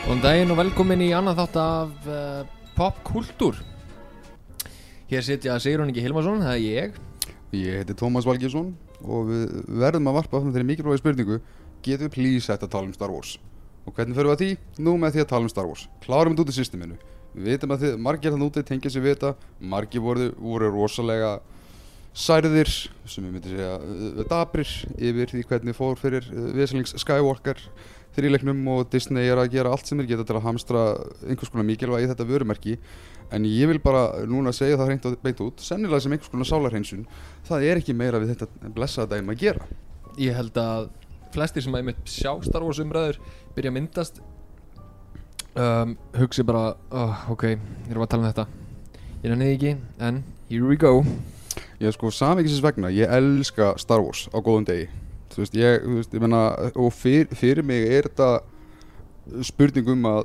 Góðan daginn og velkomin í annan þátt af uh, popkultúr. Hér sitja Sigrun Ingi Hilmarsson, það er ég. Ég heiti Tómas Valgjesson og við verðum að varpa fram þeirri mikilvægi spurningu Getum við please hægt að tala um Star Wars? Og hvernig förum við að því? Nú með því að tala um Star Wars. Klárum þetta út í systeminu Við vitum að þið, margir þannig úti tengja sér við þetta Margir voru, voru rosalega særðir sem ég myndi segja uh, dabrir yfir því hvernig fór fyrir uh, Veselings Skywalker þrýleiknum og Disney er að gera allt sem þeir geta til að hamstra einhvers konar mikilvægi í þetta vörumerki. En ég vil bara núna segja það hreint og beint út sennilega sem einhvers konar sálarhreinsun það er ekki meira við þetta blessaða dæma að gera. Ég held að flestir sem að einmitt sjá Star Wars umræður byrja að myndast um, hugsi bara, oh, ok, ég er að tala um þetta. Ég nenni því ekki, en here we go. Ég sko samvíkisins vegna, ég elska Star Wars á góðum degi Þú veist, ég, þú veist, ég menna og fyr, fyrir mig er þetta spurning um að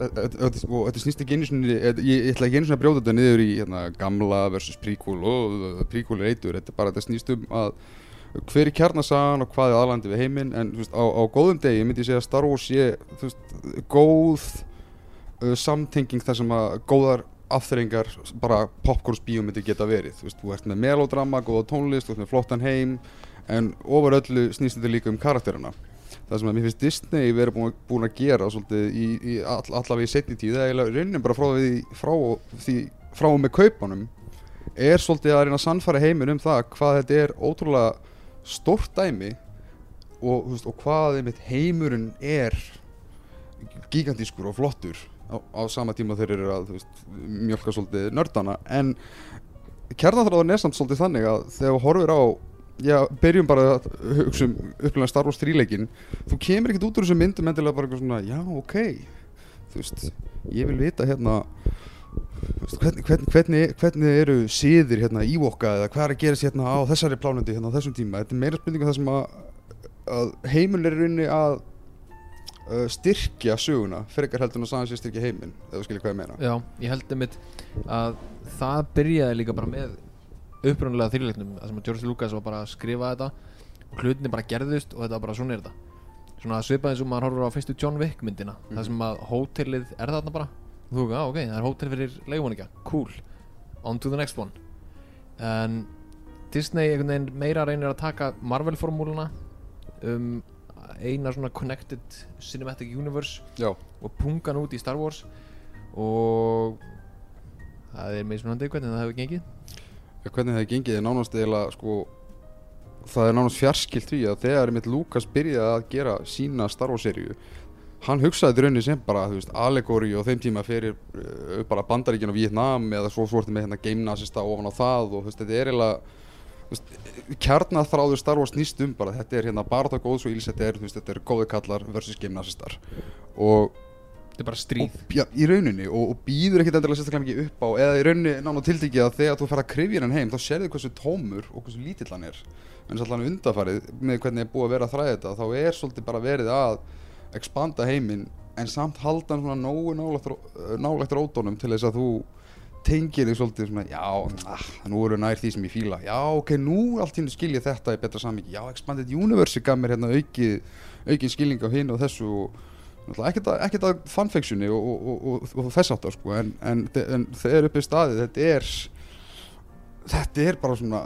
e- e- e- og þetta snýst ekki einu sinni ég, ég ætla ekki einu sinni að brjóta þetta niður í hérna, gamla versus prequel og uh, prequel er eitur, þetta er bara, þetta snýst um að hver er kjarnasagan og hvað er aðlandi við heiminn. En þú veist, á, á góðum degi myndi ég segja að Star Wars sé, þú veist, góð uh, samtenging þar sem að góðar afþreyingar bara popcornsbíómyndir geta verið. Þú veist, þú ert með melodrama, góða tónlist þú ert með flottan heim en ofar öllu snýst þetta líka um karakterina það sem að mér finnst Disney verið búin, búin að gera svolítið í, í all, allavega í setni tíð eða eiginlega raunin bara frá því frá, því, frá með kaupunum er svolítið að reyna að sannfæra heiminn um það hvað þetta er ótrúlega stórt dæmi og, veist, og hvað heimurinn er gigantískur og flottur á, á sama tíma þeir eru að veist, mjölka svolítið nördana. En kjarnaþráðan er samt svolítið þannig að þegar þú horfir á já, byrjum bara að hugsa um upplega Star Wars 3 leikin þú kemur ekkert út úr þessu myndum endilega bara eitthvað svona, já, ok. Þú veist, ég vil vita hérna veist, hvernig, hvernig, hvernig, hvernig eru síðir hérna ívoka eða hvað er að gerast hérna á þessari plánundi hérna á þessum tíma, þetta er meira spurninga það sem að, að heimul er í rauninni að uh, styrkja söguna frekar heldur en að sagða sér styrkja heiminn ef þú skilir hvað ég meina. Já, ég held einmitt að það byrjaði líka bara með upprunalega þrjuleiknum þar sem að George Lucas var bara að skrifa þetta og hlutinni bara gerðust og þetta var bara svona er þetta. Svona svipað eins og maður horfur á fyrstu John Wick myndina mm þar sem að hótelið er þarna bara. Og þú veist, ah, ok, það er hótel fyrir leigumanninga cool, on to the next one. En Disney einhvern veginn meira reynir að taka Marvel-formúluna um eina svona connected cinematic universe Já, og punga hann út í Star Wars og það er mismunandi hvernig það hefur gengið hvernig það gengið er nánast eða sko það er nánast fjarskilt því að þegar mitt Lukas byrjaði að gera sína Star Wars seríu hann hugsaði rauninni sem bara þú veist, allegóri og þeim tíma fyrir uh, bara bandaríkinn og Vietnam eða svo svartum með hérna game nazista ofan á það og þú veist, þetta er eiginlega kjarnaþráður Star Wars nýst um bara þetta er hérna bara það góðs og íls þetta er, þú veist, þetta er góði kallar versus game nazistar. Og þetta er bara stríð. Og, já, í rauninni og, og býður ekkert endilega sérstaklega mikið upp á eða í rauninni nána tiltekið að þegar þú fer að krifja hann heim þá sérðu hversu tómur og hversu lítill hann er. En svo allan undarfarið með hvernig er búið að vera að þræða þetta þá er svolítið bara verið að expanda heiminn en samt halda hann svona nógu nálægt, nálægt rótónum til þess að þú tengir þig svolítið svona já, ah, nú eru nær því sem ég fíla. Já, ok, nú allt hérna skil ég þetta í betra samíki já, Expanded Universe gaf mér hérna aukið aukið skilning á hinn og þessu og ekkert að, ekkert að fanfictioni og, og, og, og, og þess áttar sko en, en, en þegar upp í staðið þetta er þetta er bara svona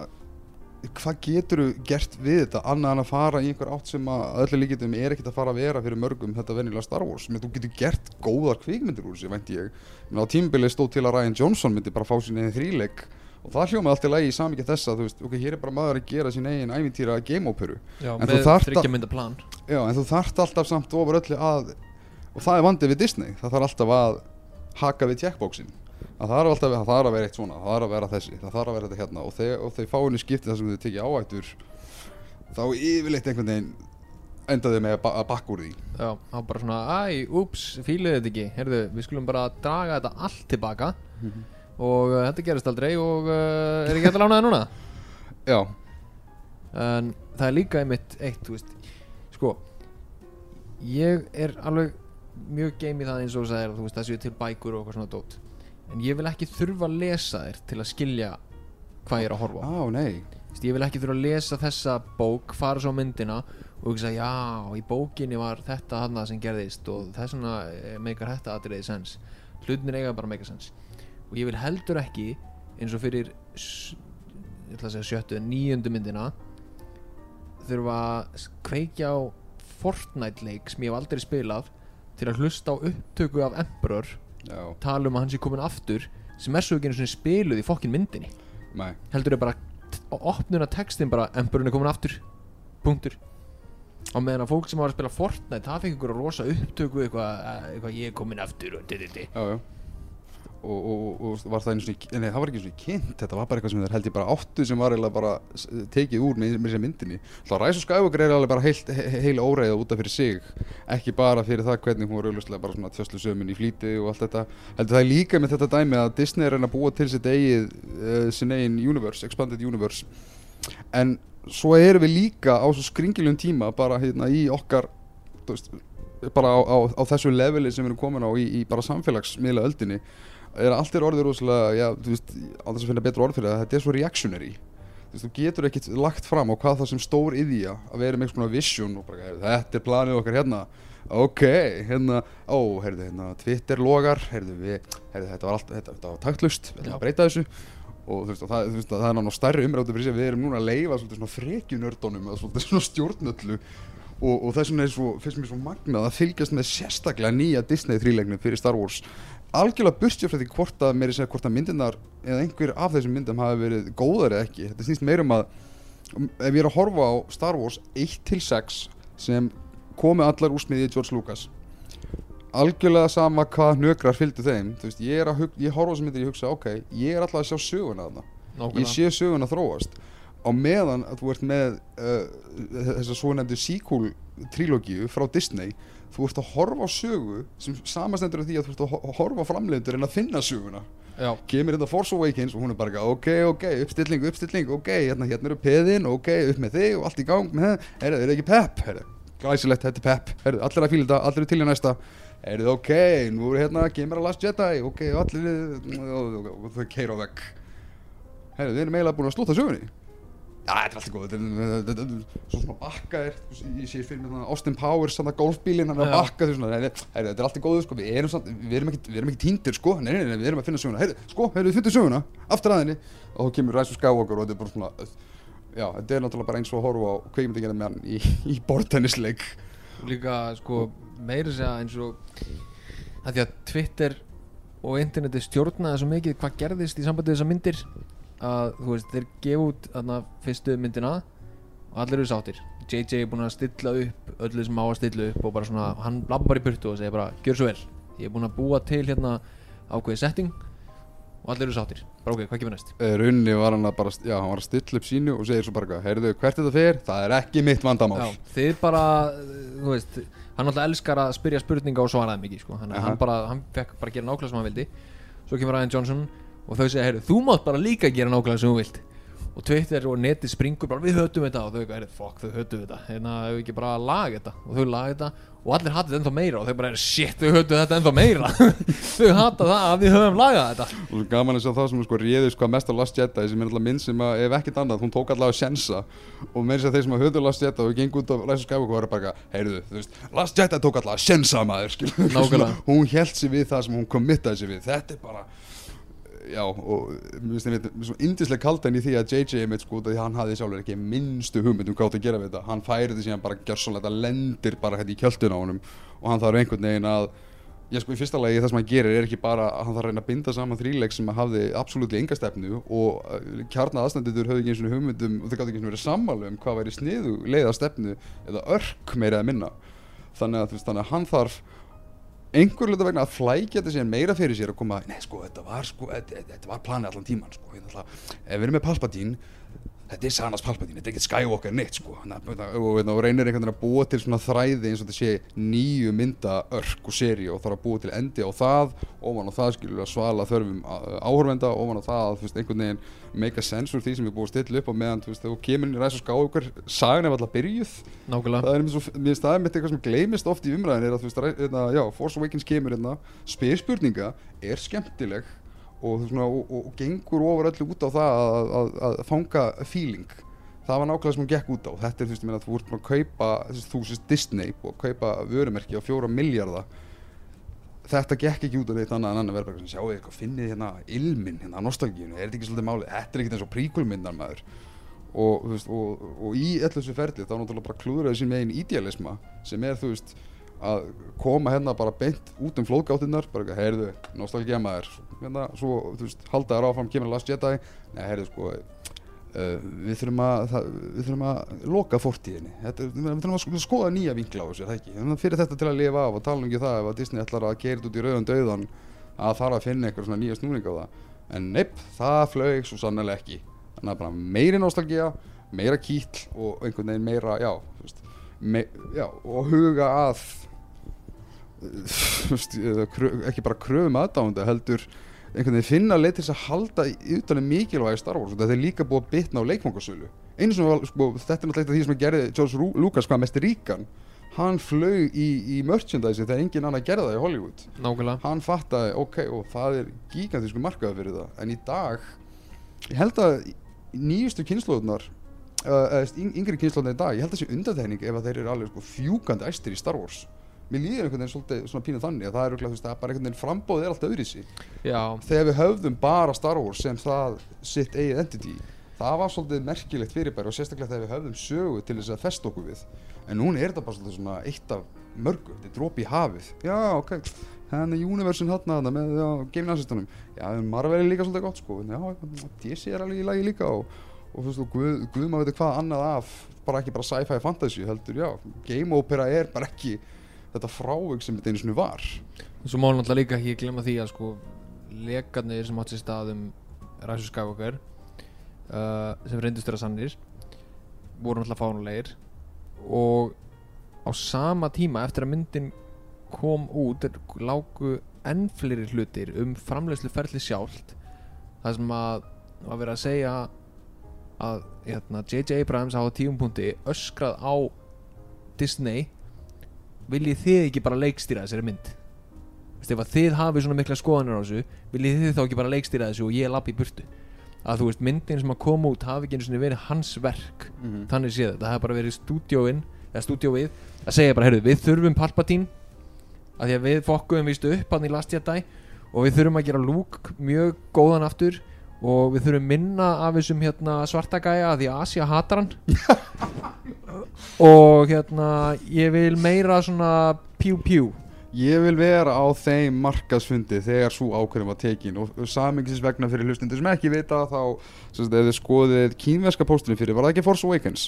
hvað getur þú gert við þetta annað en að fara í einhver átt sem að öllu líkitum er ekkert að fara að vera fyrir mörgum þetta venjulega Star Wars, menn þú getur gert góðar kvikmyndir úr þessu, veit ég. Menn á tímbilið stóð til að Ryan Johnson myndi bara fá sín eigin þríleik og það hljómaði allt í lagi í samvikið þessa, þú veist, ok, hér er bara maður að gera sín eigin ævintýra game operu Já, En með þryggja mynda plan. Já, en þú þarft alltaf samt ofur öllu að og það er vandið við Disney. Það þarf alltaf að haka við checkboxin. Það þarf alltaf það þarf að vera eitt svona, það þarf að vera þessi það þarf að vera þetta hérna. Og, þeg, og þeir fáinu skipti þar sem þau tekið áhættur þá yfirleitt einhvern veginn endaði með að, ba að bakka úr því. Já, þá bara svona, æ, úps, fíluðu þetta ekki. Heyrðu, við skulum bara draga þetta allt tilbaka. Og uh, þetta gerist aldrei og uh, er ekki hægt að lána það núna? Já, en það er líka einmitt eitt, þú veist sko, ég er alveg mjög game í það eins og sagðir, þú veist, það séu til bækur og eitthvað svona dót. En ég vil ekki þurfa að lesa þér til að skilja hvað ég er að horfa á. Veist, ég vil ekki þurfa að lesa þessa bók fara svo myndina og hugsa já, í bókinni var þetta hana sem gerðist og þess vegna eh, meikar þetta atriðið sens. Hlutinir eiga bara að meika sens. Og ég vil heldur ekki eins og fyrir ég ætla að segja sjöttu en níundu myndina þurfa að kveikja á Fortnite leik sem ég hef aldrei spilað til að hlusta á upptöku af Emperor Já, tala um að hann sé komin aftur sem er svo ekki einu svona spiluð í fokkin myndinni. Nei. Heldur þau bara opnuna textin bara Emperorn er komin aftur punktur. Og meðan að fólk sem var að spila Fortnite það fekk að rosa upptöku eitthvað eitthva, ég er komin aftur og dididi Já, já Og, og, og, var það einu svona, nei það var ekki svona kynnt Þetta var bara eitthvað sem þeir held ég bara áttu sem var eiginlega bara s- tekið úr með, sér myndinni. Það Ræs og Skywalker er alveg bara heilt, he, heil óreiða út af fyrir sig Ekki bara fyrir það hvernig hún var auðvitað bara svona tjöslu sömun í flýti og allt þetta. Heldur það líka með þetta dæmi að Disney er að búa til sitt eigið uh, sin eigin universe, expanded universe. En svo erum við líka á svo skringiljum tíma bara hérna í okkar þú veist, bara á, á, á þessu leveli sem við erum komin á í, í bara samfélagsmiðla öldinni er allt er orðið rosalega já, þú veist, þess að finna betur orð fyrir það þetta er svo reactionary. Þú veist, þú getur ekkert lagt fram á hvað það sem stór yðja að vera með eitthvað svona vision og bara, þetta er planið okkar hérna. Ok, hérna, ó, heyrðu, hérna Twitter logar, heyrðu, við heyrðu, þetta var allt, þetta, þetta var taktlust við ætlum að breyta þessu. Og þú veist, það, þú veist, það er náttúrulega stærri umræðu fyrir sig við erum núna að leifa svona frekjunördunum eða svolítið svona stjórnöllu og, og vegna er svo, finnst mér svo magnað að fylgjast með sérstaklega nýja Disney þrílegnum fyrir Star Wars algjörlega burstjá frá því hvort að segja hvort að myndirnar eða einhver af þessum myndum hafi verið góðar eða ekki. Þetta snýst meira um að ef ég er að horfa á Star Wars 1 til 6 sem komi allar úr smiðið George Lucas algjörlega sama hvað hnökrar fylgdu þeim. Þú veist, ég er að hug, ég horfa þessum myndir og ég hugsa ok, ég er alltaf að sjá söguna þarna. Ég nákvæmlega. sé söguna þróast. Á meðan að þú ert með uh, þessa svo nefndu sequel trilógíu frá Disney þú ert að horfa á sögu sem samastendur af því að þú ert að ho- horfa á framleitur en að finna söguna. Já, kemur þetta Force Awakens og hún er bara ok, ok, uppstilling, uppstilling, ok, hérna, hérna eru peðin, ok, upp með þig og allt í gang með það, er ekki pepp, glæsilegt, þetta er pepp, allir að fíla þetta, allir eru til í næsta, heyrðu, ok, nú er hérna, kemur að Last Jedi, ok, allir, og, þau keira á vegg, heyrðu, við erum eiginlega búin að slúta sögunni, já, þetta er allt í góð, þetta er- svona bakka er, ég sé fyrir mig þannig Austin Powers, þannig að golfbílinn, hann er að bakka, því svona, þetta er allt í góðu, sko, við erum, samt, við erum ekki, við erum ekki týndir, sko, nei, nei, við erum að finna söguna, heyrðu, sko, heyrðu, við fundum söguna, aftur að henni, og þá kemur Rise of Skywalker og þetta er bara svona, já, þetta er náttúrulega bara eins og að horfa á kveikmyndagerðin með hann í, í bortennisleik, líka sko meira segja eins og að því að Twitter og interneti stjórnaði svo mikið hvað gerðist í sambandi við þessar myndir að þú veist, þeir gefa út þarna fyrstu myndina og allir eru sáttir JJ er búinn að stilla upp öllu sem á að stilla upp og bara svona, hann labba bara í burtu og segir bara, gjör svo vel ég er búinn að búa til hérna ákveðið setting og allir eru sáttir bara ok, hvað kemur næst? Eh, runni var hann að bara, já, hann var að stilla upp sínu og segir svo bara, heyrðu, hvert þetta fer, það er ekki mitt vandamál, Já, þið bara, þú veist hann alltaf elskar að spyrja spurninga og svara þeim ekki sko. hann, Aha. hann bara, hann fekk bara að gera nákvæmlega sem hann vildi svo kemur Ryan Johnson og þau segja, heyrðu, þú mátt bara líka gera nákvæmlega sem þú vilt. Og Twitter og netið springur bara, við höfum þetta. Og þau heyrðu, fuck, þau höfum þetta. Hérna, hefur ekki bara laga þetta. Og þau laga þetta. Og allir hata þetta ennþá meira. Og þau bara, shit, þau höfum þetta ennþá meira. Þau hata það að við höfum lagað þetta. Og svo gaman að sjá það sem sko réðist hvað mest á Last Jedi sem er alltaf minn sem að ef ekkert annað hún tók alltaf að sjensa og með þess að þeir sem að höfðu Last Jedi og gengur út á Rise of Skywalker var bara heyrðu, þú veist Last Jedi tók alltaf að sjensa maður hún held sér við það sem hún committaði sér við. Þetta er bara já og mér finnst einmitt svo indislega kaldan í því að JJ einmitt sko því hann hafði sjálfur ekki minnstu hugmynd um hvað átt að gera við þetta. Hann færi þetta síðan bara gjörsálega þetta lendir bara hérna í kjöldun á honum. Og hann þarf einhvern veginn að Já sko í fyrsta lagi það sem hann gerir er ekki bara að hann þarf að reyna að binda saman þríleik sem hafði absolutt enga stefnu og uh, kjarnað aðstandendur höfðu ekki eins og hugmyndum og þau gátt ekki eins og verið sammálu um hvað væri sniðu leið að stefnu eða örk meira eða minna. Þannig að, veist, þannig að hann þarf einhver hluta vegna að flækja þetta síðan meira fyrir sér og koma, nei sko þetta var sko, þetta, þetta var planið allan tíman sko, við erum með Palpatine þetta er Sanas Palpatine, þetta er ekkert Skywalker neitt sko, og, reynir einhvern veginn að búa til svona þræði eins og þetta sé nýju mynda örk og seri og þarf að búa til endi á það ofan á það skilur að svala þörfum á- áhorfenda ofan á það að þú veist, einhvern veginn make a sense úr því sem er búið að stilla upp og meðan þú veist, þú kemur inn í ræs og Skywalker sagan er alltaf byrjuð. Nákvæmlega. Það er mér það er eitthvað sem gleymist oft í umræðin er að þú veist, hérna, já, Force Awakens kemur hérna, og, svona, og, og, gengur ofur öllu út á það að, að, að fanga feeling. Það var nákvæmlega sem hún gekk út á. Þetta er þú veist, þú ert búin að kaupa þú sést Disney og kaupa vörumerki á fjóra miljardar þetta gekk ekki út af neitt annað en annar sem sjáu eitthvað, finnið hérna ilminn, hérna nostalgínu, er þetta ekki svolítið málið? Þetta er ekkert eins og príkulmyndar maður. Og, veist, og, í öllu þessu ferli þá náttúrulega bara klúðraði sín megin idealisma sem er þú veist að koma hérna bara beint út um flóðgáttinnar bara heyrðu, nostalgía maður. Hérna, svo, þú veist, halda þér áfram kemur Last Jedi, nei, heyrðu, sko Uh, við þurfum að það, við þurfum að loka fortíðinni. Þetta, við þurfum að sko- skoða nýja vinkla á þessu, það ekki? Þannig að fyrir þetta til að lifa af og tala um ekki það ef að Disney ætlar að gera út í rauðan dauðan að þarf að finna eitthvað svona nýja snúning á það. En nepp, það flög svo sannlega ekki. Þannig að bara meiri nostalgía meira kýtl og einhvern veginn meira já, veist, me, já og huga að þú veist, eða krö- ekki bara kröfum aðdánda heldur einhvern veginn finna leið til þess að halda í- utan um mikilvægi Star Wars. Og þetta er líka búið að bitna á leikfangasölu. Einu sem var, sko, þetta er náttúrulega því sem gerði George Lucas hvað mest ríkan. Hann flög í, í merchandise þegar engin annar gerði það í Hollywood. Nákvæmlega. Hann fattaði, ok, og það er gigantísku markaði fyrir það, en í dag ég held að nýjustu kynnslóðunar uh, yngri kynnslóðunar í dag, ég held að þessi undantekning ef að þeir eru alveg sko, fjúkandi æstir í Star Wars mér líður einhvern veginn svolítið svona pínu þannig að það er veist, að bara einhvern veginn frambóð er alltaf öðrisi já, þegar við höfðum bara Star Wars sem það sitt eigið entity það var svolítið merkilegt fyrirbæri og sérstaklega þegar við höfðum sögu til þess að festa okkur við. En núna er þetta bara svolítið svona eitt af mörgu, þetta er dropi í hafið. Já, ok, henni Universin þarna með Assistunum já, Marvel er líka svolítið gott sko. Já, DC er alveg í lagi líka og, og þú veist, Guð, Guð maður veit hvað annað af bara ekki bara sci-fi fantasy heldur, já, Game Opera er bara ekki þetta frávik sem þetta einu svona var svo má náttúrulega líka ekki glemma því að sko lekarnir sem átt sér stað um Ræsus Skywalker uh, sem reyndist vera sannir voru náttúrulega fánulegir og á sama tíma eftir að myndin kom út lágu enn fleiri hlutir um framleiðslu ferli sjálft það sem að var verið að segja að hérna, J.J. Abrams á tíum punkti öskrað á Disney viljið þið ekki bara leikstýra þessari mynd? Ef að þið hafið svona mikla skoðanir á þessu viljið þið þá ekki bara leikstýra þessu og ég lappi í burtu? Að þú veist, myndin sem að koma út hafi ekki einu sinni verið hans verk. Þannig séð þetta, það hefði bara verið stúdíóin eða stúdíóið að segja bara, heyrðu, við þurfum Palpatine. Að því að við fokkuðum vístu upp hann í Last Jedi og við þurfum að gera Luke mjög góðan aftur og við þurfum minna af þessum hérna svarta gæja að því að Asia hatar hann og hérna ég vil meira svona pjú pjú Ég vil vera á þeim markaðsfundi þegar svo ákveðin var tekin og samingsins vegna fyrir hlustundur sem ekki vita þá sem sagt, ef þið skoðið kínverska póstunum fyrir, var það ekki Force Awakens?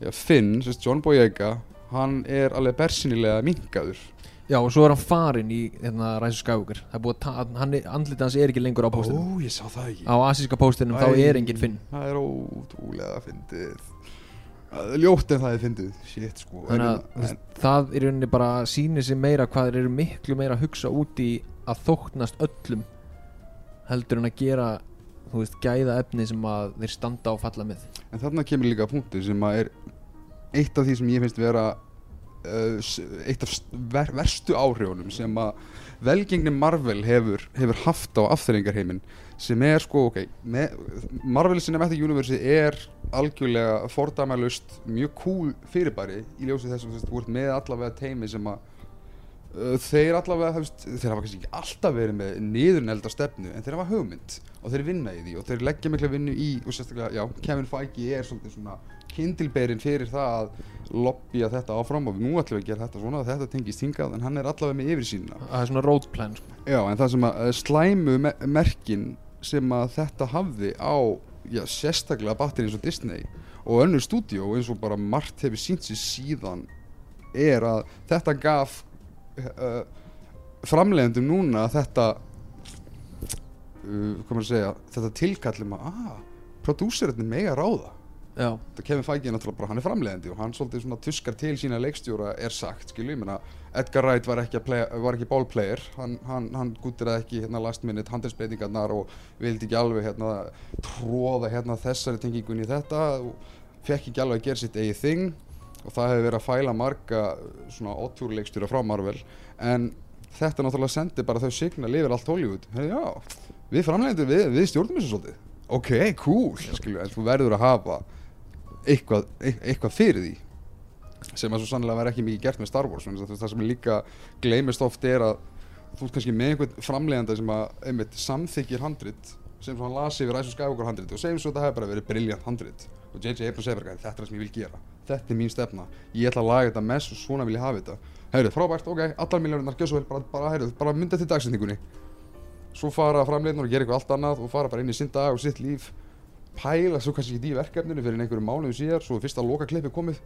Já, Finn, sem sagt, John Boyega hann er alveg bersinilega minkaður Já og svo er hann farinn í hérna, Ræsu Skywalker. Það er búið að hann, andlit hans er ekki lengur á póstinu Ó, ég sá það ekki. Á asíska póstinum þá er enginn Finn. Það er ótrúlega fyndið Ljótt en það er fyndið, shit sko. Þannig að En- það í rauninni bara sýnir sig meira hvað þeir eru miklu meira að hugsa út í að þóknast öllum heldur en að gera þú veist, gæða efni sem að þeir standa og falla með. En þarna kemur líka punktur sem að er eitt af því sem ég finnst vera uh, eitt af ver verstu áhrifunum sem að velgengni Marvel hefur, hefur haft á afþreyingarheimin sem er sko, ok, Marvel Cinematic Universe er algjörlega fordæmalust mjög cool fyrirbæri í ljósi þessum þú ert með allavega teimi sem að uh, þeir allavega, veist, þeir hafa kannski ekki alltaf verið með niðurnelda stefnu en þeir hafa hugmynd og þeir vinna í því og þeir leggja mikla vinnu í og sérstaklega, já, Kevin Feige er svolítið svona kindilberinn fyrir það að lobbya þetta áfram og nú ætlum við að gera þetta svona þetta tengist hingað en hann er allavega með yfir sína Það er svona road plan sko. Já, en það sem að eh, slæmu me merkin sem að þetta hafði á já, sérstaklega batteri eins og Disney og önnur stúdíó eins og bara margt hefur sínt sér síðan er að þetta gaf uh, framleiðendum núna þetta uh, hvað maður að segja þetta tilkallum að ah, prodúserinni mega ráða Kevin Feige er náttúrulega bara, hann er framleiðandi og hann svolítið svona tuskar til sína leikstjóra er sagt, skilju, ég meina Edgar Wright var ekki, að playa, var ekki ballplayer hann, hann, hann gúttiraði ekki hérna last minute handelsbreytingarnar og vildi ekki alveg hérna tróða hérna þessari tengingun í þetta og fekk ekki alveg að gera sitt eigið þing og það hefur verið að fæla marga svona óttúruleikstjóra frá Marvel. En þetta náttúrulega sendi bara þau signa lifir allt Hollywood, Hey, já, við framleiðandi við, við stjórnum þessu svolítið. Ok, cool, skilju, en þú verður að hafa eitthvað, eit- eitthvað fyrir því sem að svo sannlega var ekki mikið gert með Star Wars það sem líka gleymist oft er að þú ert kannski með einhvern framleiðanda sem að einmitt samþykir handrit sem hann lasi yfir Rise of Skywalker handrit og segjum svo að það hefur bara verið briljant handrit. Og J.J. Abrams segir bara þetta er það sem ég vil gera. Þetta er mín stefna, ég ætla að laga þetta mess og svona vil ég hafa þetta. Heyrðu, frábært, ok, allar miljónunar, gjör svo vel bara, bara, heyrðu, bara mynda til dagsendingunni svo fara framleiðnur og gera eitthvað allt annað og fara bara inn í sinn dag og sitt líf pæla svo kannski ekki í verkefninu fyrir einhverjum mánuðu síðar svo er fyrsta loka klippi komið.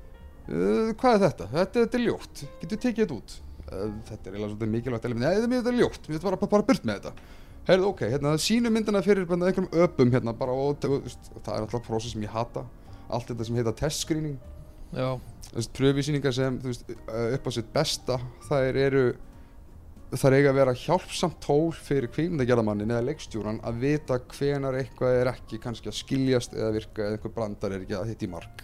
Uh, hvað er þetta? Þetta, þetta er ljótt, getur tekið þetta út? Uh, þetta er eiginlega svolítið mikilvægt element. Nei, þetta er ljótt, við bara, bara, bara burt með þetta. Heyrðu, ok, hérna, sínu myndina fyrir einhverjum öpum hérna bara og, og, og, það er alltaf prósess sem ég hata. Allt þetta sem heita test screening. Já, þessi pröfvísýningar sem veist, uh, upp á sitt besta þær eru þær eiga að vera hjálpsamt tól fyrir kvímyndagerðamannin eða leikstjóran að vita hvenar eitthvað er ekki kannski að skiljast eða virka eða einhver brandar er ekki að hitta í mark.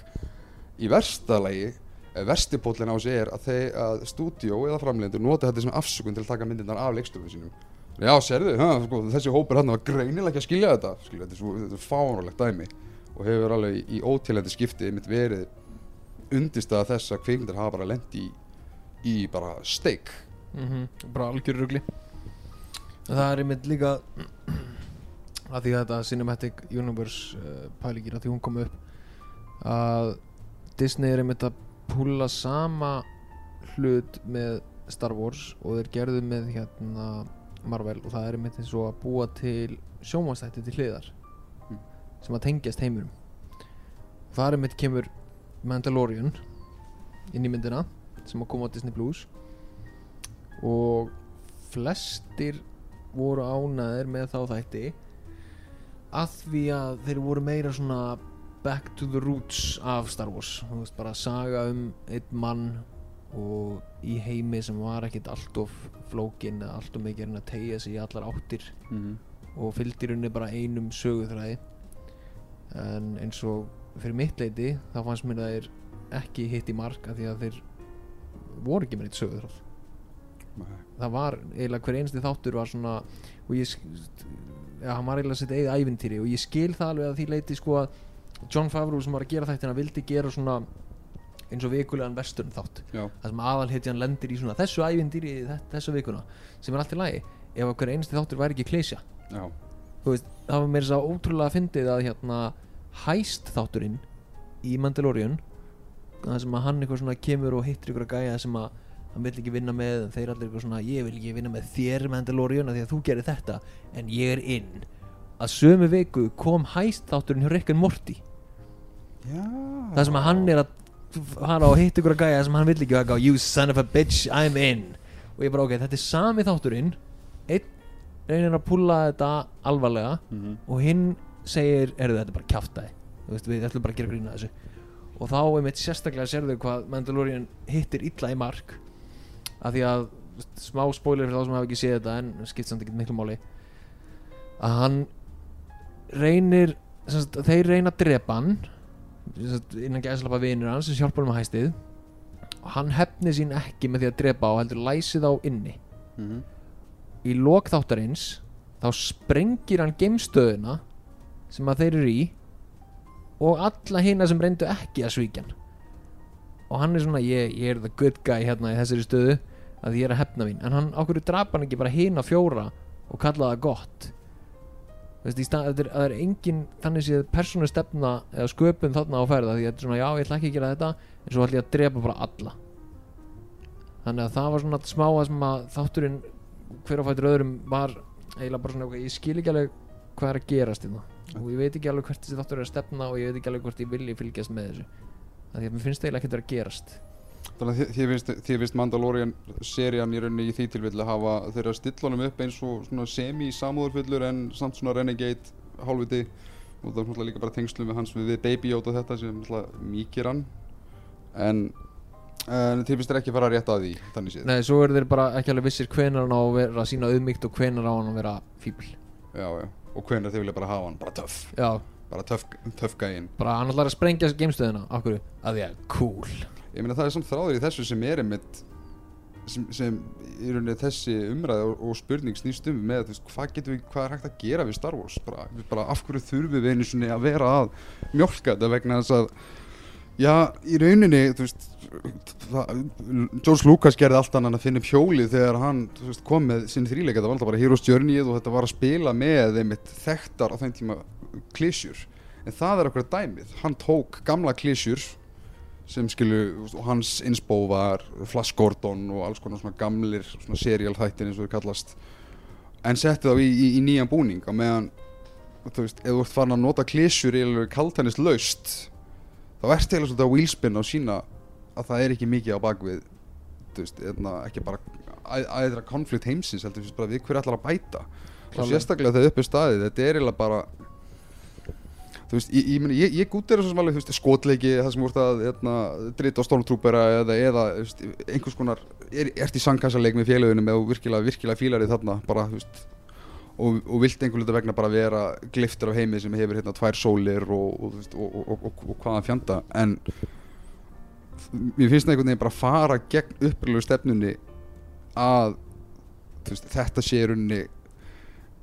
Í versta lagi versti póllin á sig er að, að stúdíó eða framleidendur nota þetta sem afsökun til að taka myndirnar af leikstjórum sínum. Já, serðu, sko, þessi hópur hann var greinilega ekki að skilja þetta. Skilja, þetta er, svo, þetta er fáránlegt dæmi og hefur alveg í, í ótilhendi skipti einmitt verið undirstaða þess að kvikmyndir hafa bara lent í, í bara steik mm bara algjör rugli. Það er einmitt líka að því að þetta Cinematic Universe uh, pælingir að því hún kom upp að Disney er einmitt að púla sama hlut með Star Wars og þeir gerðu með hérna Marvel og það er einmitt eins og að búa til sjómanstætti til hliðar Mm. sem að tengjast heimurum það er einmitt kemur Mandalorian inn í myndina sem að koma á Disney Plus og flestir voru ánæðir með þá þætti að því að þeir voru meira svona back to the roots af Star Wars. Þú veist bara saga um einn mann og í heimi sem var ekkit allt of flókin eða allt of mikið að reyna að tegja sig í allar áttir mm -hmm. og fylgdi í rauninni bara einum söguþræði. En eins og fyrir mitt leiti þá fannst mér að þeir ekki hitt í mark af því að þeir voru ekki með eitt söguþráð það var eiginlega hver einsti þáttur var svona og ég ja, hann var eiginlega sitt eigið ævintýri og ég skil það alveg að því leiti sko að John Favreau sem var að gera þættina vildi gera svona eins og vikulegan vesturn þátt. Það sem aðalhetjan lendir í svona þessu ævintýri þe- þessa vikuna sem er allt í lagi ef að hver einsti þáttur væri ekki þú veist, það var meira svo ótrúlega fyndið að hérna hæst þátturinn í Mandalorian það sem að hann eitthvað svona kemur og hittir ykkur að gæja sem að hann vill ekki vinna með þeir allir eitthvað svona ég vil ekki vinna með þér Mandalorian af því að þú gerir þetta. En ég er inn. Að sömu viku kom hæst þátturinn hjá Rick and Morty. Já. Það sem að hann er að fara og hitta ykkur að gæja sem hann vill ekki og eitthvað you son of a bitch I'm in. Og ég bara ok, þetta er sami þátturinn. Einn reynir að púlla þetta alvarlega mm -hmm. og hinn segir, erðu þetta er bara veist, við ætlum bara að gera grína þessu. Og þá einmitt sérstaklega sérðu hvað Mandalorian hittir illa í mark af því að smá spoiler fyrir þá sem hafa ekki séð þetta en skipt samt ekki miklu máli. Að hann reynir sagt, þeir reyna að drepa hann sagt, innan gæðslapa vinur hans sem hjálpar hann með hæstið. Og hann hefni sín ekki með því að drepa og heldur læsi þá inni. Mm -hmm. í lok þáttarins þá sprengir hann geimstöðuna sem að þeir eru í og alla hina sem reyndu ekki að svíkja hann. Og hann er svona ég, ég er the good guy hérna í þessari stöðu að ég er að hefna mín. En hann ákveður drapa hann ekki bara hina fjóra og kalla það gott? Veist, í stað, það, er, það er engin þannig séð persónu stefna eða sköpun þarna á ferða því að svona já ég ætla ekki að gera þetta en svo ætla ég að drepa bara alla. Þannig að það var svona smá að sem að þátturinn hver á fætur öðrum var eiginlega bara svona ég skil ekki alveg hvað er að gerast hérna. Og ég veit ekki alveg hvert þessi þáttur er að stefna og ég veit ekki alveg hvort ég vilji fylgjast með þessu. Því að mér finnst eiginlega ekkert að gerast Þannig að þið- finnst, finnst Mandalorian serían í rauninni í því tilfelli að hafa þeirra stillunum upp eins og semi-samúðarfullur en samt svona renegade hálfviti. Og það er náttúrulega líka bara tengslum við hans við Baby Yoda þetta sem náttúrulega mýkir hann. En, en þið finnst þeir ekki fara rétt að því þannig séð? Nei, svo eru þeir bara ekki alveg vissir hvenar hann á að vera að sína auðmygt og hvenar á hann að vera fíbl já, já. og hvernig þið vilja bara hafa hann. Bara töff, Já, bara töff, töff gæinn. Bara hann ætlar að sprengja geimstöðina Akkur, að því að cool ég meina það er samt þráður í þessu sem er einmitt sem, sem í rauninni þessi umræði og, og spurning snýst um með veist, hvað getum við, hvað er hægt að gera við Star Wars? Bara, bara af hverju þurfum við einu sinni að vera að mjólka þetta vegna þess að Já, í rauninni, þú veist það, George Lucas gerði allt annan að finna upp hjólið þegar hann veist, kom með sinni þrýleika, þetta var alltaf bara Heroes Journey og þetta var að spila með einmitt þekktar á þeim tíma klísjur en það er okkur dæmið, hann tók gamla klísjur sem skilu, og hans insbó var Flash Gordon og alls konar svona gamlir svona serial þættir eins og þau kallast en setti þá í, í, í nýjan búning á meðan, þú veist, ef þú ert farin að nota klísjur í alveg kaltænis laust þá ert eiginlega svolítið að wheelspin og sína að það er ekki mikið á bakvið þú veist, eðna, ekki bara æ- æðra konflikt heimsins heldur þú veist bara við hverju ætlar að bæta og Klálega. sérstaklega þegar upp er staðið þetta er eiginlega bara þú veist, ég, ég, ég, ég gúti þessu sem alveg þú veist, skotleiki, það sem voru að eðna, drita á stormtrúpera eða, eða þú veist, einhvers konar, er, ert í sangkassaleik með félögunum eða virkilega, virkilega fílar í þarna bara, þú veist og, og vilt einhver hluta vegna bara vera gliftur af heimi sem hefur hérna tvær sólir og, og, þú veist, og, hvaðan fjanda. En mér finnst það einhvern veginn bara að fara gegn uppröðlegu stefnunni að þú veist, þetta sé í rauninni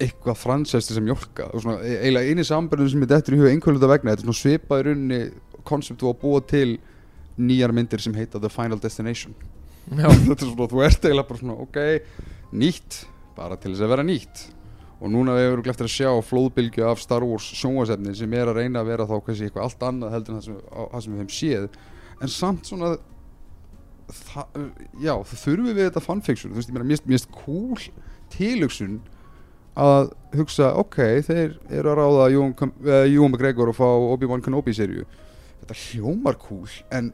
eitthvað fransæsti sem mjólka og svona, e- eiginlega eini sambörðun sem ég dettur í huga einhver hluta vegna, þetta er svona svipað í rauninni konceptu að búa til nýjar myndir sem heita The Final Destination. Þetta er svona, þú ert eiginlega bara svona ok, nýtt, bara til þess að vera nýtt. Og núna við erum eftir að sjá flóðbylgju af Star Wars sjónvasefni sem er að reyna að vera þá kannski eitthvað allt annað heldur en það sem, á- það sem við hefum séð. En samt svona það, já, það þurfum við þetta fanfiction, þú veist, ég meina, mér finnst cool tilhugsun að hugsa, ok, þeir eru að ráða Jón, uh, Jón McGregor og fá Obi-Wan Kenobi serju þetta hljómar cool, en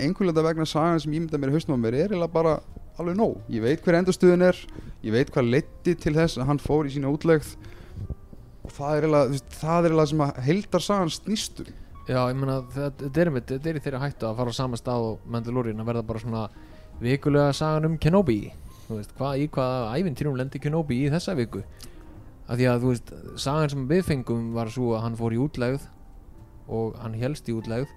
einhverlega vegna sagan sem ég mynda mér í haustum á mér er bara alveg nóg. Ég veit hver endastuðin er, ég veit hvað leiddi til þess að hann fór í sína útlegð. Og það er eiginlega sem að heldar sagan snýstum já, ég meina þetta er, er í þeirra hættu að fara á sama stað og Mandalorian að verða bara svona vikulega sagan um Kenobi. Þú veist, hvað, í hvaða ævintýrum lendi Kenobi í þessa viku af því að þú veist, sagan sem við fengum var svo að hann fór í útlegð og hann helst í útlegð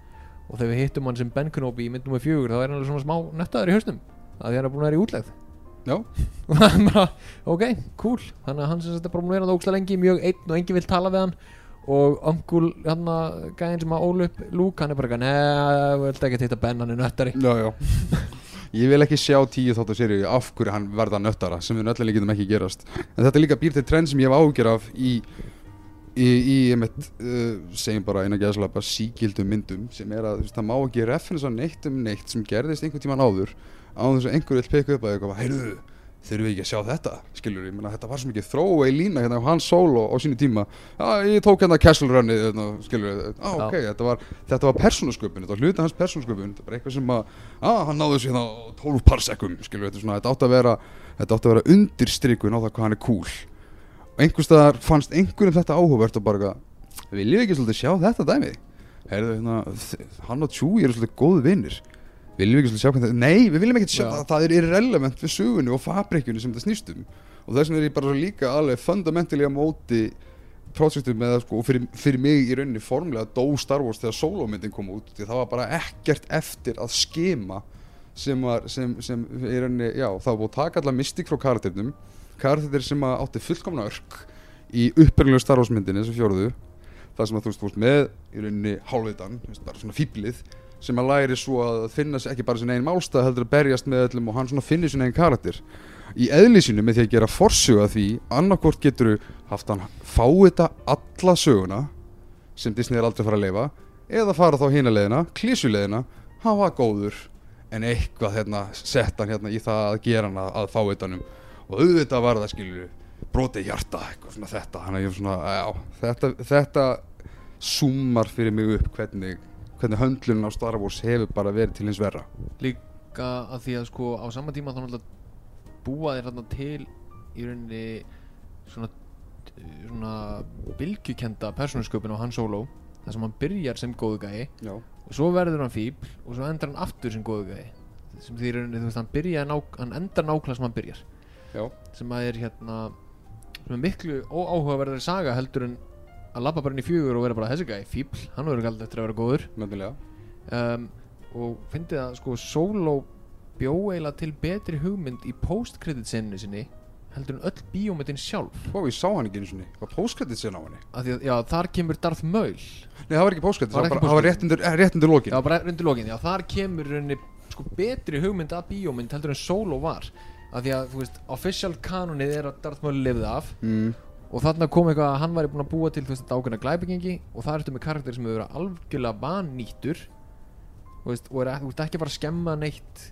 og þegar við hittum hann sem Ben Kenobi í mynd nummer fjögur þá er hann alveg svona smá nöttaður í hausnum að því hann er búin að vera í útlegð. Já, og það er bara, ok, cool. Þannig að hann sem þetta er búin að vera það ógstlega lengi mjög einn og enginn vil tala við hann. Og öngul, hann að gæðin sem að ólu upp Luke, hann er bara neða, viltu ekki hitta Ben, hann er nöttari. Já, já ég vil ekki sjá tíu þáttu serju af hverju hann verða nöttara sem við nöllilega getum ekki gerast. En þetta er líka býr til trend sem ég hef ágjör af í í, í einmitt, uh, segjum bara eina gæðslapa síkildum myndum sem er að veist, það má ekki referensa neitt um neitt sem gerðist einhvern tíman áður á þess að einhver vil peka upp að eitthvað heyrðu, þurfum við ekki að sjá þetta? Skilur ég, menna þetta var svo mikið þróa í lína hérna á hans solo á sínu tíma. Já, ég tók hérna Castle Runnið hérna, skilur við, á ok, þetta var þetta var persónusköpun, þetta var hluti hans persónusköpun. Þetta var eitthvað sem að, að hann náðu sér hérna á 12 parsekum, skilur við, þetta, átti að vera þetta átti að vera undirstrykun á það hvað hann er cool. Og einhvers staðar fannst einhverjum þetta áhugavert og bara viljum við ekki svolítið sjá þetta dæmi heyrðu, hérna, hann og Chewie eru svolítið góðu vinnir viljum við ekki sjá hvað þetta nei, við viljum ekki sjá Já. það, það er irrelevant við sögunni og fabrikjunni sem þetta snýst um og þess vegna er ég bara líka alveg fundamentally á móti projektum með það sko, og fyrir, fyrir mig í rauninni formlega dó Star Wars þegar solomyndin kom út því það var bara ekkert eftir að skema sem var sem, sem í rauninni, já, það var búið að taka allar mystik frá karakternum karakter sem átti fullkomna örk í upprænglegu Star Wars myndinni sem fjóruðu það sem að þú veist, með í rauninni bara svona fýblið sem að læri svo að finna ekki bara sin einn málstað heldur að berjast með öllum og hann svona finnir sin einn karakter. Í eðlísinu með því að gera forsuga því annarkvort getur haft hann fáið þetta alla söguna sem Disney er aldrei fara að leifa eða fara þá hina leiðina, klísuleiðina hann var góður en eitthvað hérna, sett hann hérna í það að gera hann að, fá þetta og auðvitað var það skilur brotið hjarta, eitthvað svona þetta. Svona, já, þetta, þetta súmar fyrir mig upp hvernig, hvernig höndlun á Star Wars hefur bara verið til hins verra. Líka að því að sko á sama tíma þá náttúrulega búa þér þarna til í rauninni svona svona bylgjukenda persónusköpun á Han Solo þar sem hann byrjar sem góðu gæi já, og svo verður hann fíbl og svo endar hann aftur sem góðu gæi. Sem því í rauninni þú veist hann byrja ná, hann endar nákvæmlega sem hann byrjar. Já, sem að er hérna sem er miklu óáhugaverðari saga heldur en að labba bara inn í fjögur og vera bara þessi gæi fíbl, hann verður aldrei eftir að vera góður. Um, og fyndið að sko Solo bjó eiginlega til betri hugmynd í post-credit sinni sinni heldur en öll bíómyndin sjálf. Ó, ég sá hann ekki einu sinni. Var póskrættið sen á henni? af því að já, þar kemur Darth Maul. Nei, það var ekki Var Það var, var póstkrattið? rétt undir, eh, rétt undir lokin. Já, bara rundur lokin, já, þar kemur rauninni sko betri hugmynd að bíómynd heldur en Solo var. Af því að, þú veist, official kanonið er að Darth Maul lifði af mm. Og þarna kom eitthvað að hann væri búinn að búa til þú veist, þetta ákveðna glæbyggingi og það ertu með karakter sem hefur verið algjörlega vannýttur veist, og er, þú veist ekki bara að skemma neitt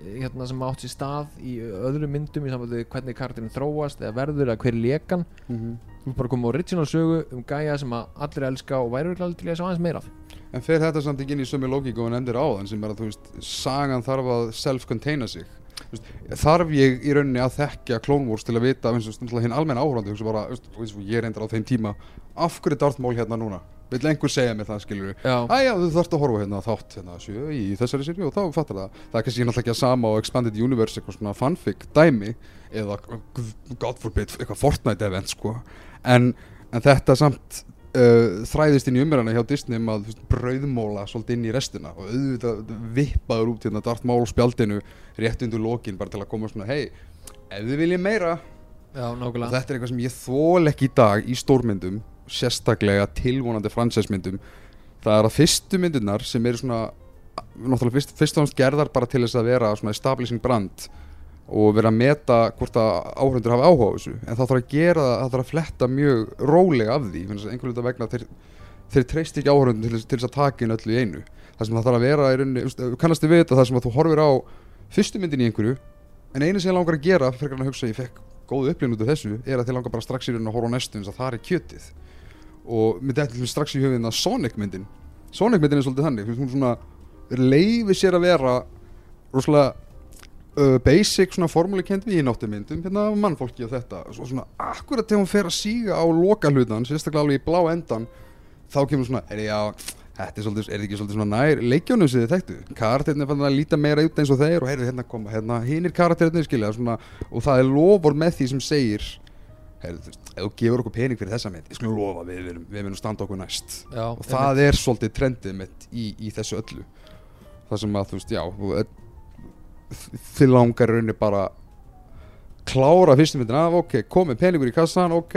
eh, hérna, sem átt sér stað í öðrum myndum í samvæðu hvernig karakterin þróast eða verður eða hver er lekan Mm þú er bara komið á original sögu um gæja sem að allir elska og væri örugglega til að sjá aðeins meira af. En fer þetta samt ekki inn í sömu lógíku og hann endur áðan sem er að þú veist, sagan þarf að self-containa sig Þarf ég í rauninni að þekkja Clone Wars til að vita hinn almenn áhörandi ég reyndar á þeim tíma af hverju er Darth Maul hérna núna? Vill einhver segja mér það, skilur Æja, þú þarfst að horfa hérna þátt hérna sjö í þessari sériu og þá fattar það. Það er kannski náttúrulega ekki að sama á Expanded Universe eitthvað svona fanfic dæmi eða God forbid eitthvað Fortnite event sko. En, en þetta samt uh, þræðist inn í umræðina hjá Disney um að brauðmóla svolítið inn í restina og auðvitað vippaður út hérna Darth Maul spjaldinu rétt undir lokin bara til að koma svona hei, ef þið viljið meira. Já, og þetta er eitthvað sem ég þól ekki í dag í stórmyndum sérstaklega tilvonandi fransæsmyndum það er að fyrstu myndirnar sem eru svona náttúrulega fyrst, fyrst og náttúrulega gerðar bara til þess að vera svona establishing brand og vera að meta hvort að áhörundur hafi áhuga á þessu. En það þarf að gera það, þarf að fletta mjög rólega af því, einhvern veginn vegna þeir, þeir treyst ekki áhörundum til, til þess að taka inn öllu í einu. Það sem það þarf að vera í rauninni, kannast þið við þetta það sem að þú horfir á fyrstu myndin í einhverju en einu sem ég langar að gera en að hugsa að ég fekk góðu upplifun út af þessu er að þið langar bara strax í rauninni að horfa á næstu eins að það er kjötið. Og þetta til strax í höfðin að Sonic myndin uh, basic svona formúlikend við í náttúmyndum hérna mannfólki og þetta. Og svona akkurat þegar hún fer að síga á loka hlutan sérstaklega alveg í blá endan þá kemur svona, er ég á Þetta er, svolítið, er ekki svolítið svona nær leikjónum sem þið þekktu? Karakterinn er fann að líta meira út eins og þeir og heyrðu hérna koma, hérna hinnir karakterinn skilja svona, og það er lofur með því sem segir heyrðu þú veist, ef þú gefur okkur pening fyrir þessa mynd, ég skulum lofa við við, munum standa okkur næst. Já, og það er svolítið trendið mitt í, í þessu öllu. Það sem að þú veist, já þið langar í rauninni bara klára fyrstum myndina af, ok, komið peningur í kassan, ok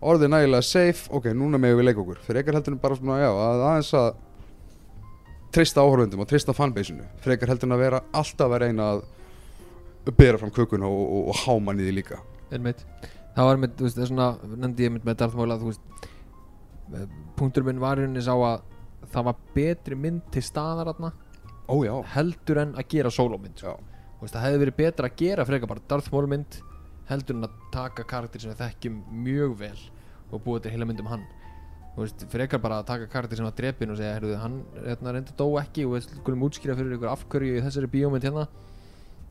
orðið nægilega safe, ok, núna megum við leika okkur. Ekkert heldur en bara svona, já, að aðeins að treysta áhörfundum og treysta fanbaseinu, ekkert heldur en að vera alltaf að reyna að bera fram kökuna og, og, og háma niður líka. Einmitt. Það var með, þú veist, það er svona nefndi ég mynd með Darth Maul að þú veist eh, punktur minn var rauninni sá að það var betri mynd til staðar þarna Ó heldur en að gera sólómynd veist, það hefði verið betra að gera frekar bara Darth Maul mynd heldur en að taka karakter sem við þekkjum mjög vel og búa til heila mynd um hann. Veist, frekar bara að taka karakter sem var drepin og segja, heyrðu, hann hérna, reyndi dó ekki og við skulum útskýra fyrir ykkur af hverju í þessari bíómynd hérna.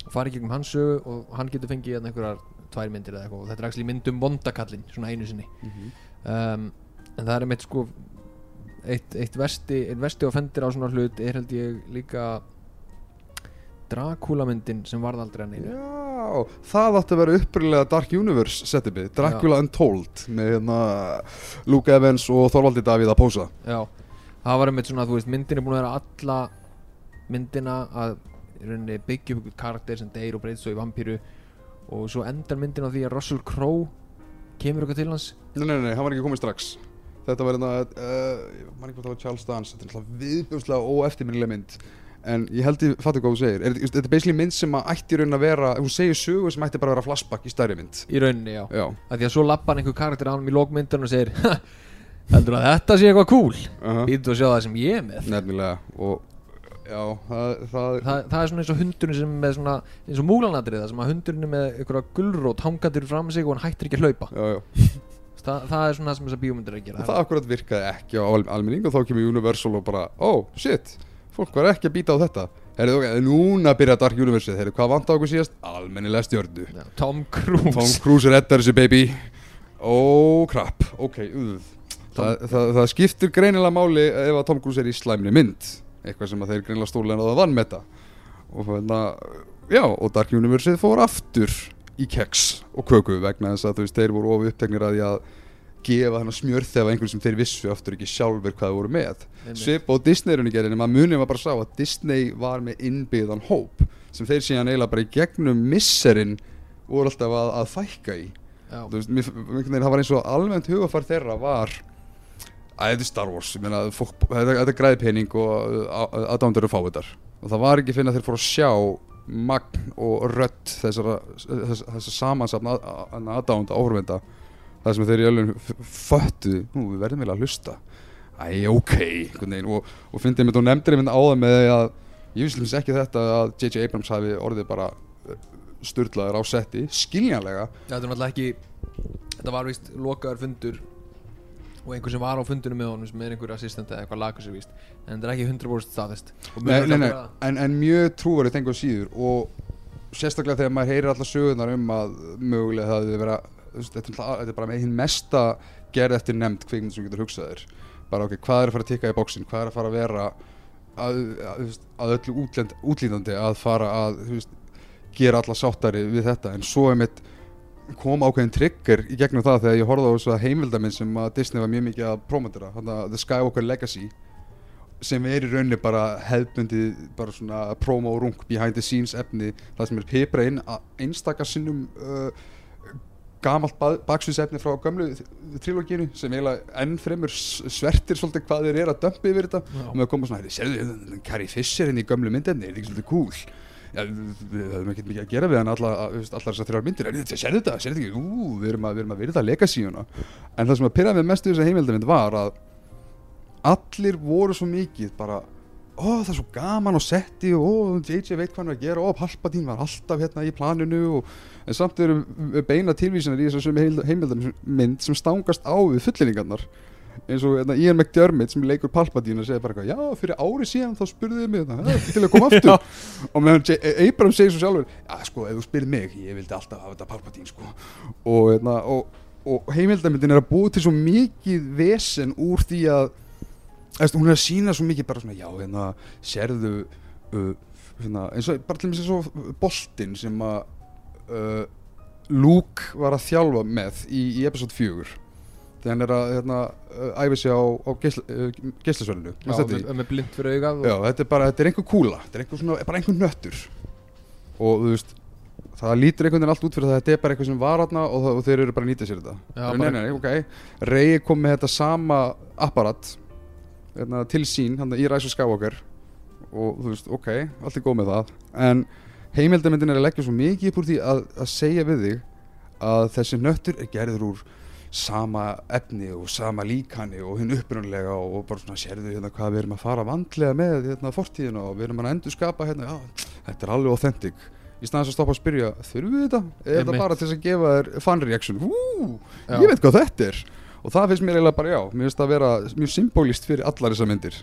Og fara í gegnum hans sögu og hann getur fengið hérna einhverjar tvær myndir eða eitthvað. Og þetta er actually mynd um vondakallin, svona einu sinni. Um, en það er einmitt sko eitt, eitt vesti vesti og fendir á svona hlut er held ég líka Dracula myndin sem varð aldrei að neina Já, það átti að vera upprýðlega Dark Universe setupið, Dracula Untold með hérna Luke Evans og Þorvaldi Davíð að pósa Já, það var einmitt svona, þú veist, myndin er búin að vera alla myndina að byggja upp einhvern karakter sem deyr og breytist svo í vampíru og svo endar myndin á því að Russell Crowe kemur eitthvað til hans. Nei, nei, nei, hann var ekki komið strax Þetta var hérna, uh, ég man ekki hvað það var Charles Dance Þetta er alltaf viðbjóðslega óeftirminnileg mynd. En ég held ég fattu hvað þú segir. Er, Þetta er basically mynd sem að ætti í raunin að vera Hún segir sögu sem ætti bara að vera flashback í stærri mynd? Í rauninni, já, Já, að því að svo lappa hann einhver karakter á hann í lókmyndun og segir "Ha, heldur að þetta sé eitthvað cool? Uh býttu að sjá það sem ég er með. Nefnilega. Og já, það, það, það, það er svona eins og hundurinn sem með svona eins og múlanadriða sem að hundurinn með einhverja gulrót hangatur fram sig og hann hættir ekki að hlaupa. Já, já það, það er svona það sem þessar bíómyndir er að gera. Og það akkurat virkaði ekki á al- almenning og þá kemur Universal og bara oh shit, fólk var ekki að býta á þetta. Herðu, ok, núna byrja Dark Universe Herðu, hvað vant á okkur síðast? Almennilega stjörnu. Já, Tom Cruise. Tom Cruise reddar þessu baby. Oh crap, ok uh. það, það, það skiptir greinilega máli ef að Tom Cruise er í slæmni mynd. Eitthvað sem að þeir greinilega stólega en að það vann með þetta og hérna, já, og Dark Universe fór aftur í keks og köku vegna þess að þú veist, þeir voru ofi uppteknir að því að gefa hann smjörð ef einhvern sem þeir vissu aftur ekki sjálfur hvað þeir voru með. Svip á Disney-runni gerðin en maður munið maður bara sá að Disney var með innbyggðan hóp sem þeir síðan eiginlega bara í gegnum misserinn voru alltaf að, að fækka í. Veist, mér, mér, það var eins og almennt hugafar þeirra var að þetta er Star Wars, meina fólk, þetta, þetta er græði pening og aðdándur eru fávitar og það var ekki að þeir fóru að sjá magn og rödd þessara, þess, þessar samansafna aðdánda áhörvenda það sem þeir í alveg föttu nú við verðum vel að hlusta æ, ok, og, og fyndið mér, þú nefndir einmitt áðan með því að ég visslums ekki þetta að J.J. Abrams hafi orðið bara styrlaður á setti, skiljanlega ekki Þetta var víst lokaður fundur og einhver sem var á fundunum með honum sem er einhver assistent eða eitthvað lagur sér víst. En þetta er ekki 100% staðist nei, nei, nei, en, en mjög trúverið tengur síður. Og sérstaklega þegar maður heyrir allar sögurnar um að mögulega það þú veist, þetta, er bara með hinn mesta gerð eftir nefnd kvikmynd sem getur hugsaðir bara ok, hvað er að fara að tikka í bóksin hvað er að fara að vera að, að, að öllu útlend, útlýtandi að fara að veist, gera alla sáttari við þetta? En svo er mitt kom ákveðin trigger í gegnum það þegar ég horfði á þessu heimildaminn sem að Disney var mjög mikið að promotera, The Skywalker Legacy sem er í rauninni bara hefðbundið bara svona promo rung behind the scenes efni það sem er pipra inn að einstakar sinnum uh, gamalt baksviðsefni frá gömlu trilógínu sem eiginlega enn fremur s- svertir svolítið hvað þeir eru að dömpa yfir þetta Já. og að koma svona, sérðu hérna, Carrie Fisher inn í gömlu myndinni, er þetta ekki svolítið cool Já, við höfum ekkert mikið að gera við hann alla, allar þessar þrjár myndir, en þetta- sérðu þetta, sérðu þetta ekki, ú, við erum að, að virða legacyuna en það sem að pyrra með mestu þessa heimildamind var að allir voru svo mikið bara ó það er svo gaman á setti og JJ veit hvað hann er að gera ó Palpatine var alltaf hérna í planinu og, en samt eru beina tilvísanar í þessar heimildamind sem stangast á við fullinningarnar eins og hérna, Ian McDermott sem leikur Palpatine og segir bara eitthvað, já fyrir ári síðan þá spurðuðu mig þetta, "Ha, til að koma aftur. Og meðan Abrams segir svo sjálfur já sko, ef þú spyrir mig, ég vildi alltaf hafa þetta Palpatine sko. Og, hérna, og, og heimildamindin er að búa til svo mikið vesen úr því að Æst, hún er að sína svo mikið bara svona já, hérna, sérðu uh, hérna, eins og bara til mér svo boltinn sem að uh, Luke var að þjálfa með í, í episode 4 þegar hann er að hérna, uh, æfa sig á, á geisla, uh, með, blind fyrir augað Já, og, þetta er bara, þetta er einhver kúla þetta er einhver svona, bara einhver nöttur. Og þú veist það lítur einhvern veginn allt út fyrir það að þetta er bara eitthvað sem var aðna og, og þeir eru bara að nýta sér þetta. Nei, nei, nei, ok. Rey kom með þetta sama apparat hérna, til sín, hann í Rise of Skywalker. Og þú veist, ok, allt er góð með það. En heimildamindin er að leggja svo mikið upp úr því að, að segja við þig að þessi nöttur er gerður úr sama efni og sama líkani og hinn upprunalega og bara svona sérðu hérna hvað við erum að fara vandlega með hérna fortíðina og við erum að endur skapa hérna, já, þetta er alveg authentic. Í staðans að stoppa að spyrja, þurfum við þetta? Er þetta bara til að gefa þér fan reaction? Hú, ég veit hvað þetta er. Og það finnst mér eiginlega bara já, mér finnst það að vera mjög symbolist fyrir allar þessar myndir.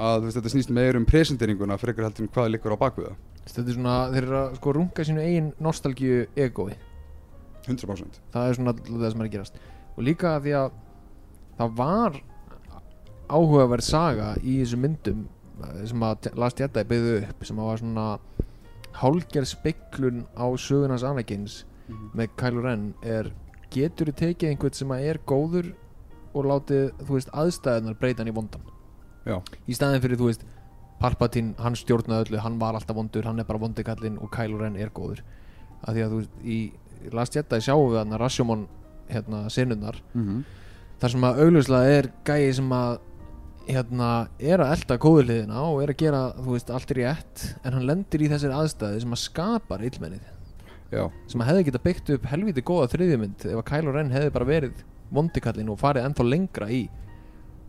Að veist, þetta snýst meir um presenteringuna frekar heldur en hvað liggur á það. Þetta er svona, þeir eru að sko runga sínu eigin nostalgíu egoi 100% það er svona alltaf það sem er að gerast. Og líka því að það var áhugaverð saga í þessum myndum eh, sem að Last Jedi byggðu upp sem að var svona hálgerð speiklun á sögunans Anakins með Kylo Ren er getur þú tekið einhvern sem að er góður og látið, þú veist, aðstæðunar breyta hann í vondan? Já. í staðin fyrir, þú veist, Palpatine hann stjórnaði öllu, hann var alltaf vondur hann er bara vondikallinn og Kylo Ren er góður. Af því að þú veist, í Last Jedi sjáum við hann að Rashomon hérna, sinunnar, mm -hmm. þar sem að augljóslega er gæi sem að hérna, er að elda góðurliðina og er að gera, þú veist, allt rétt en hann lendir í þessir aðstæði sem að skapar illmennið. Já, sem að hefði geta byggt upp helviti góða þriðjumynd ef að Kylo Ren hefði bara verið vondikallin og farið ennþá lengra í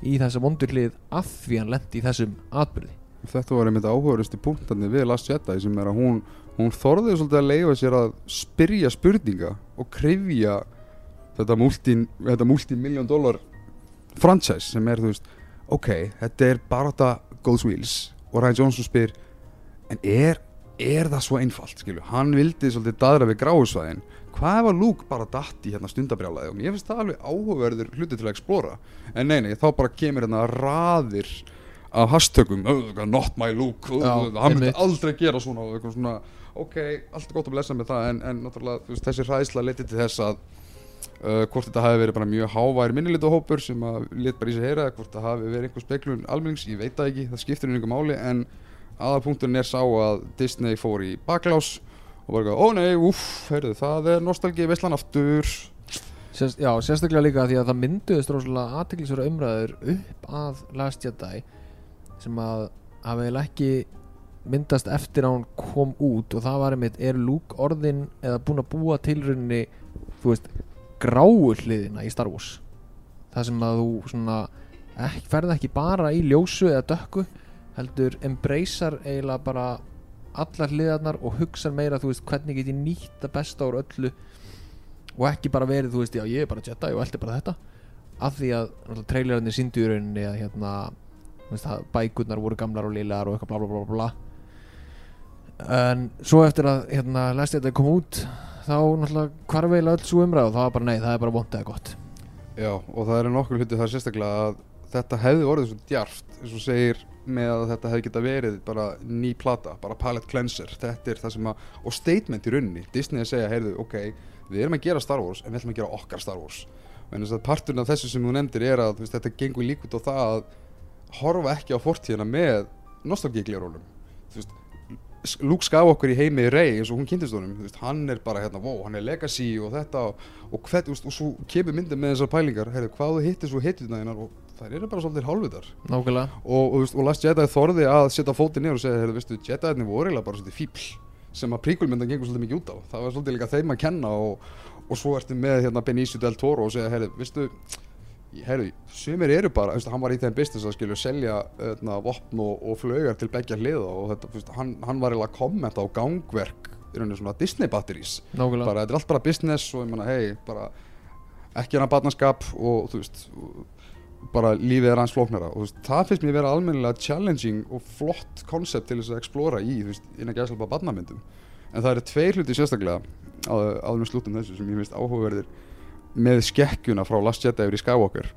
í þessa vonduklið að því hann lendi í þessum atbyrði þetta var einmitt áhugaðurusti punktarnir við Last Jedi sem er að hún, hún þorði svolítið að leifa sér að spyrja spurninga og krifja þetta multi, þetta multi-million dollar franchise sem er þú veist ok, þetta er bara þetta Ghost Wheels og Ryan Johnson spyr en er, er það svo einfalt skilju, hann vildi svolítið daðra við gráusvæðin. Hvað var Luke bara datt í hérna stundabrjálaði og mér finnst það alveg áhugaverður hluti til að explora. En nei, nei, þá bara kemur hérna raðir af hastökum, "Oh, not my Luke. Já, hann myndi aldrei gera svona eitthvað svona ok, allt er gott að blessa með það en, en náttúrulega veist, þessi hræðsla leti til þess að uh, hvort þetta hafi verið bara mjög hávær minnilitahópur sem að lit bara í sig heyra hvort það hafi verið einhver speklun almennings, ég veit það ekki, það skiptir einhver máli en aðalpunkturinn er sá að Disney fór í baklás og bara ó nei, uff, heyrðu, það er nostalgi veislan aftur. Sérst, já, sérstaklega líka því að það mynduðist rosalega aðteklisverða umræður upp að Last Jedi sem að eiginlega ekki myndast eftir að hún kom út og það var einmitt, er Luke orðin eða búin að búa tilrunni þú veist, gráu hliðina í Star Wars? Það sem að þú svona ekki, ferð ekki bara í ljósu eða dökku heldur embracear eiginlega bara allar hliðarnar og hugsar meira þú veist, hvernig get ég nýtt það besta úr öllu og ekki bara verið, þú veist, já ég er bara Jedi og er bara þetta. Af því að trailerarnir síndu í rauninni að hérna veist, að bækurnar voru gamlar og liðlegar og eitthvað bla bla bla bla en svo eftir að hérna Last Jedi kom út þá náttúrulega hvarf eiginlega öll svo umræð og það var bara nei, það er bara vont eða gott. Já, og það eru nokkur hluti þar sérstaklega að þetta hefði orðið svo djarft eins og segir með að þetta hefði geta verið bara ný plata, bara palette cleanser. Þetta er það sem að, og statement í rauninni Disney að segja, heyrðu, ok við erum að gera Star Wars en við ætlum að gera okkar Star Wars. En þess að parturinn af þessu sem þú nefndir er að veist, þetta gengur líka út á það að horfa ekki á fortíðina með veist Luke Skywalker í heimi Rey eins og hún kynntist honum veist, hann er bara hérna, wow, hann er legacy og þetta og, og, hvern, veist, og svo kemur myndin með þessar pælingar heyrðu, hvað þú hittir svo hittir það og það eru bara svolítið nákvæmlega. Og, og, Last Jedi þorði að setja fótið niður og segja, Jedi-arnir voru eiginlega bara svolítið fíbl sem að príkulmyndan gengur svolítið mikið út á. Það var svolítið líka þeim að kenna og, og svo ertu með hérna Benicio del Toro og segja, heyrðu, veistu heyrðu, sumir eru bara, veist, hann var í þeim business að skilja selja hérna, vopn og, og flögar til begja hliða og þetta, veist, hann, hann var eiginlega að kommenta á gangverk í rauninni svona Disney batteries. Nákvæmlega. Bara, þetta er allt bara business og ég meina, hei, bara ekki hann að batnarskap og þú veist bara lífið er hans flóknara. Og þú veist, það finnst mér vera almennilega challenging og flott koncept til þess að explora í, þú veist, innan gæðslega batnamyndum en það eru tveir hluti sérstaklega áður með slútum þessu sem ég finnst áhugaverðir með skekkjuna frá Last Jedi yfir í Skywalker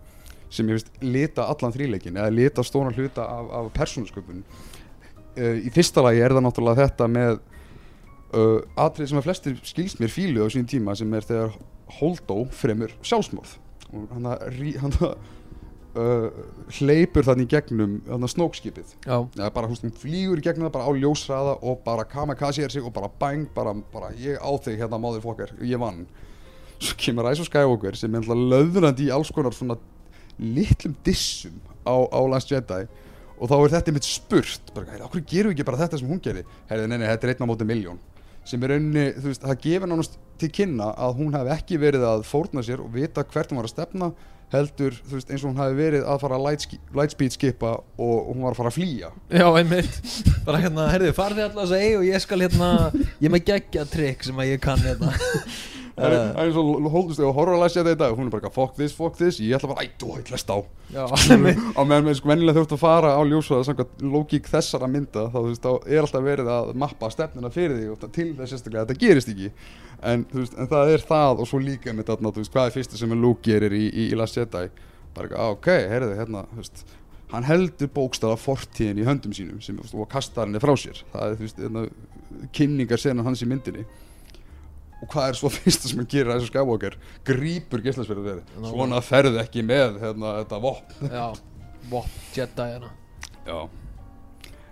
sem ég finnst lita allan þríleikin eða lita stóna hluta af, af persónasköpun uh, í fyrsta lagi er það náttúrulega þetta með uh, atrið sem að flestir skilst mér fílu á sín tíma sem er þegar Holdo fremur sjálfsmorð. Og hann að, hann að uh, hleypur þannig gegnum hann að snókskipið. Já, bara hún flýgur gegnum það bara á ljósræða og bara kamikaze er sig og bara bang bara, bara ég á þig hérna máður fokkar ég vann svo kemur Ræs og Skywalker sem er alltaf löðrandi í alls konar svona litlum dissum á, á Last Jedi. Og þá er þetta mitt spurt bara, hey, okkur gerum við ekki bara þetta sem hún gerir herri, nei, nei, þetta er einn á móti miljón sem er rauninni, þú veist, það gefur nánast til kynna að hún hefði ekki verið að fórna sér og vita hvert hún var að stefna heldur, þú veist, eins og hún hefði verið að fara að light, lightspeed skipa og, hún var að fara að flýja. Já, einmitt. Bara hérna, herðu, farði alltaf að segja og ég skal hérna, ég með geggja trikk sem að ég kann hérna Það er það er eins og holdust og horror að læsa þetta og hún er bara fuck this, fuck this. Ég ætla bara, ættu, ég ætla á. Já, einmitt á meðan með sko vennilega þurft að fara á ljósvæða samkvæmt lógík þessara mynda þá, veist, er alltaf verið að mappa stefnina fyrir þig og til þess sérstaklega að þetta gerist ekki. En, veist, en það er það og svo líka með veist, hvað er fyrsta sem Luke gerir í, í, í Last Jedi? Bara ok, heyrðu, hérna, veist hann heldur bókstala fortíðin í höndum sínum sem, og kastar henni frá sér. Það er, hérna, kynningar senan hans í myndinni og hvað er svo fyrsta sem hann gerir að þessu skjábókar grípur geislansverðu þeirri svona ferðu ekki með hérna, þetta vopn. Já, Vop, Jedi hérna Já.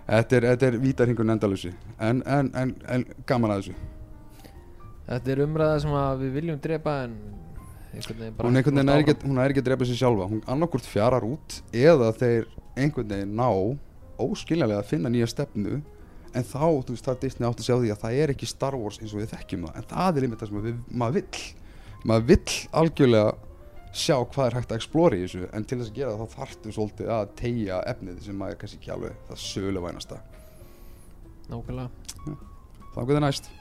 Þetta er, þetta er vítarhingun endalusi en, en, en, en gaman að þessu. Þetta er umræða sem við viljum drepa en einhvern veginn bara hún, einhvern veginn er ekki, hún er ekki að drepa sér sjálfa. Hún annarkvort fjarar út eða þeir einhvern veginn ná óskiljanlega að finna nýja stefnu en þá, þú veist, það Disney átt að sjá því að það er ekki Star Wars eins og við þekkjum það. En það er einmitt það sem við, maður vill. Maður vill algjörlega sjá hvað er hægt að explora í þessu. En til þess að gera það þá þarftu svolítið að tegja efnið sem maður kannski ekki alveg það söluvænasta nákvæmlega. Þá getur næst